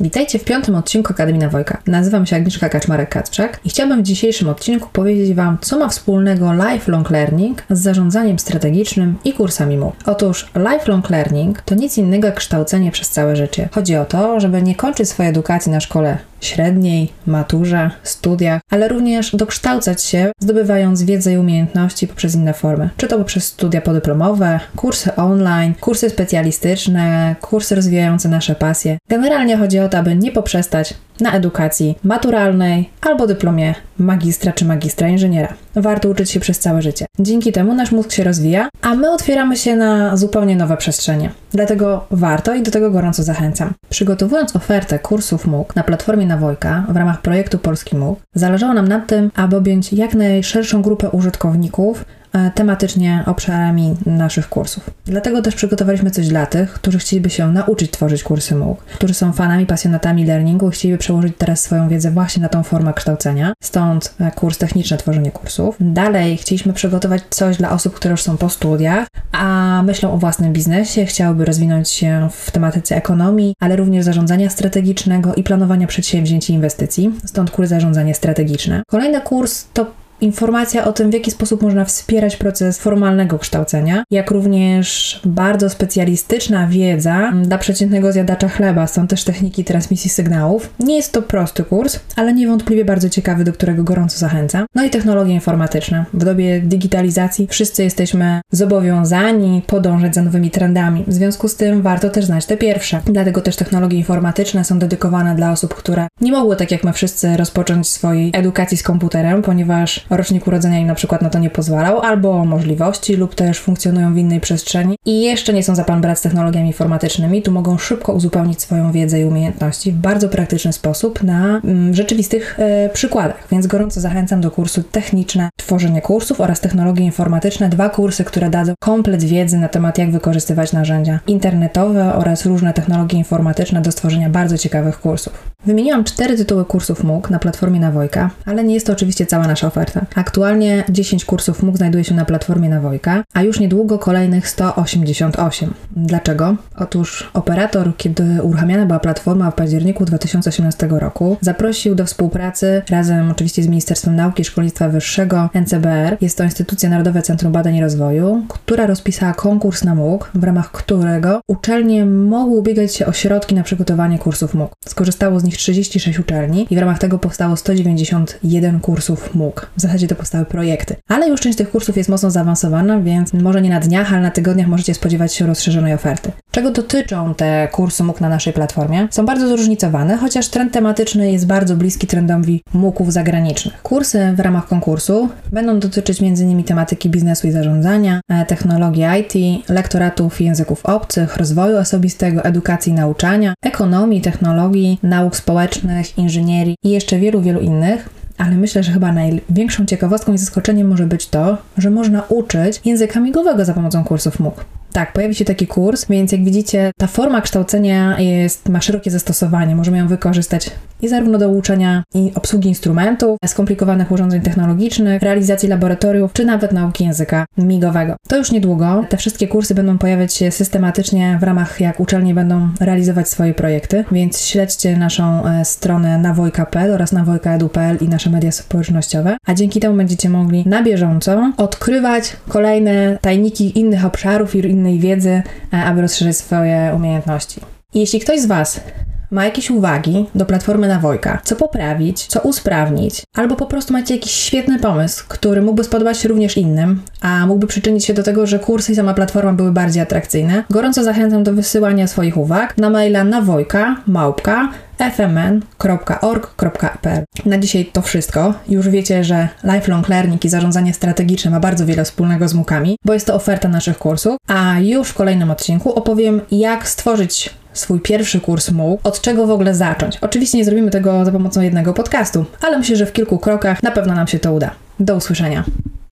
Witajcie w piątym odcinku Akademii Nawojka. Nazywam się Agnieszka Kaczmarek-Kacprzak i chciałabym w dzisiejszym odcinku powiedzieć Wam, co ma wspólnego lifelong learning z zarządzaniem strategicznym i kursami MOOC. Otóż lifelong learning to nic innego jak kształcenie przez całe życie. Chodzi o to, żeby nie kończyć swojej edukacji na szkole średniej, maturze, studiach, ale również dokształcać się, zdobywając wiedzę i umiejętności poprzez inne formy. Czy to poprzez studia podyplomowe, kursy online, kursy specjalistyczne, kursy rozwijające nasze pasje. Generalnie chodzi o aby nie poprzestać na edukacji maturalnej albo dyplomie magistra czy magistra inżyniera. Warto uczyć się przez całe życie. Dzięki temu nasz mózg się rozwija, a my otwieramy się na zupełnie nowe przestrzenie. Dlatego warto i do tego gorąco zachęcam. Przygotowując ofertę kursów MOOC na platformie Nawojka w ramach projektu Polski MOOC, zależało nam na tym, aby objąć jak najszerszą grupę użytkowników tematycznie obszarami naszych kursów. Dlatego też przygotowaliśmy coś dla tych, którzy chcieliby się nauczyć tworzyć kursy MOOC, którzy są fanami, pasjonatami learningu i chcieliby przełożyć teraz swoją wiedzę właśnie na tą formę kształcenia. Stąd e, kurs techniczne tworzenie kursów. Dalej chcieliśmy przygotować coś dla osób, które już są po studiach, a myślą o własnym biznesie, chciałyby rozwinąć się w tematyce ekonomii, ale również zarządzania strategicznego i planowania przedsięwzięć i inwestycji. Stąd kurs zarządzanie strategiczne. Kolejny kurs to informacja o tym, w jaki sposób można wspierać proces formalnego kształcenia, jak również bardzo specjalistyczna wiedza dla przeciętnego zjadacza chleba, są też techniki transmisji sygnałów. Nie jest to prosty kurs, ale niewątpliwie bardzo ciekawy, do którego gorąco zachęcam. No i technologie informatyczne. W dobie digitalizacji wszyscy jesteśmy zobowiązani podążać za nowymi trendami. W związku z tym warto też znać te pierwsze. Dlatego też technologie informatyczne są dedykowane dla osób, które nie mogły, tak jak my wszyscy, rozpocząć swojej edukacji z komputerem, ponieważ rocznik urodzenia im na przykład na to nie pozwalał, albo możliwości, lub też funkcjonują w innej przestrzeni i jeszcze nie są za pan brat z technologiami informatycznymi, tu mogą szybko uzupełnić swoją wiedzę i umiejętności w bardzo praktyczny sposób na mm, rzeczywistych e, przykładach. Więc gorąco zachęcam do kursu techniczne tworzenie kursów oraz technologie informatyczne, dwa kursy, które dadzą komplet wiedzy na temat jak wykorzystywać narzędzia internetowe oraz różne technologie informatyczne do stworzenia bardzo ciekawych kursów. Wymieniłam cztery tytuły kursów MOOC na platformie Nawojka, ale nie jest to oczywiście cała nasza oferta. Aktualnie 10 kursów MOOC znajduje się na platformie Nawojka, a już niedługo kolejnych 188. Dlaczego? Otóż operator, kiedy uruchamiana była platforma w październiku 2018 roku, zaprosił do współpracy razem oczywiście z Ministerstwem Nauki i Szkolnictwa Wyższego NCBR. Jest to Instytucja Narodowe Centrum Badań i Rozwoju, która rozpisała konkurs na MOOC, w ramach którego uczelnie mogły ubiegać się o środki na przygotowanie kursów MOOC. Skorzystało z nich 36 uczelni i w ramach tego powstało 191 kursów MOOC. W zasadzie to powstały projekty. Ale już część tych kursów jest mocno zaawansowana, więc może nie na dniach, ale na tygodniach możecie spodziewać się rozszerzonej oferty. Czego dotyczą te kursy MOOC na naszej platformie? Są bardzo zróżnicowane, chociaż trend tematyczny jest bardzo bliski trendowi MOOCów zagranicznych. Kursy w ramach konkursu będą dotyczyć m.in. tematyki biznesu i zarządzania, e, technologii IT, lektoratów języków obcych, rozwoju osobistego, edukacji i nauczania, ekonomii, technologii, nauk społecznych, inżynierii i jeszcze wielu, wielu innych. Ale myślę, że chyba największą ciekawostką i zaskoczeniem może być to, że można uczyć języka migowego za pomocą kursów MOOC. Tak, pojawi się taki kurs, więc jak widzicie, ta forma kształcenia jest, ma szerokie zastosowanie. Możemy ją wykorzystać i zarówno do uczenia i obsługi instrumentów, skomplikowanych urządzeń technologicznych, realizacji laboratoriów, czy nawet nauki języka migowego. To już niedługo. Te wszystkie kursy będą pojawiać się systematycznie w ramach, jak uczelnie będą realizować swoje projekty, więc śledźcie naszą e, stronę nawojka.pl oraz nawojka.edu.pl i nasze media społecznościowe, a dzięki temu będziecie mogli na bieżąco odkrywać kolejne tajniki innych obszarów i innych innej wiedzy, e, aby rozszerzyć swoje umiejętności. Jeśli ktoś z Was ma jakieś uwagi do platformy Nawojka, co poprawić, co usprawnić, albo po prostu macie jakiś świetny pomysł, który mógłby spodobać się również innym, a mógłby przyczynić się do tego, że kursy i sama platforma były bardziej atrakcyjne, gorąco zachęcam do wysyłania swoich uwag na maila nawojka małpka fmn.org.pl. Na dzisiaj to wszystko. Już wiecie, że lifelong learning i zarządzanie strategiczne ma bardzo wiele wspólnego z MOOCami, bo jest to oferta naszych kursów, a już w kolejnym odcinku opowiem, jak stworzyć swój pierwszy kurs MOOC, od czego w ogóle zacząć. Oczywiście nie zrobimy tego za pomocą jednego podcastu, ale myślę, że w kilku krokach na pewno nam się to uda. Do usłyszenia.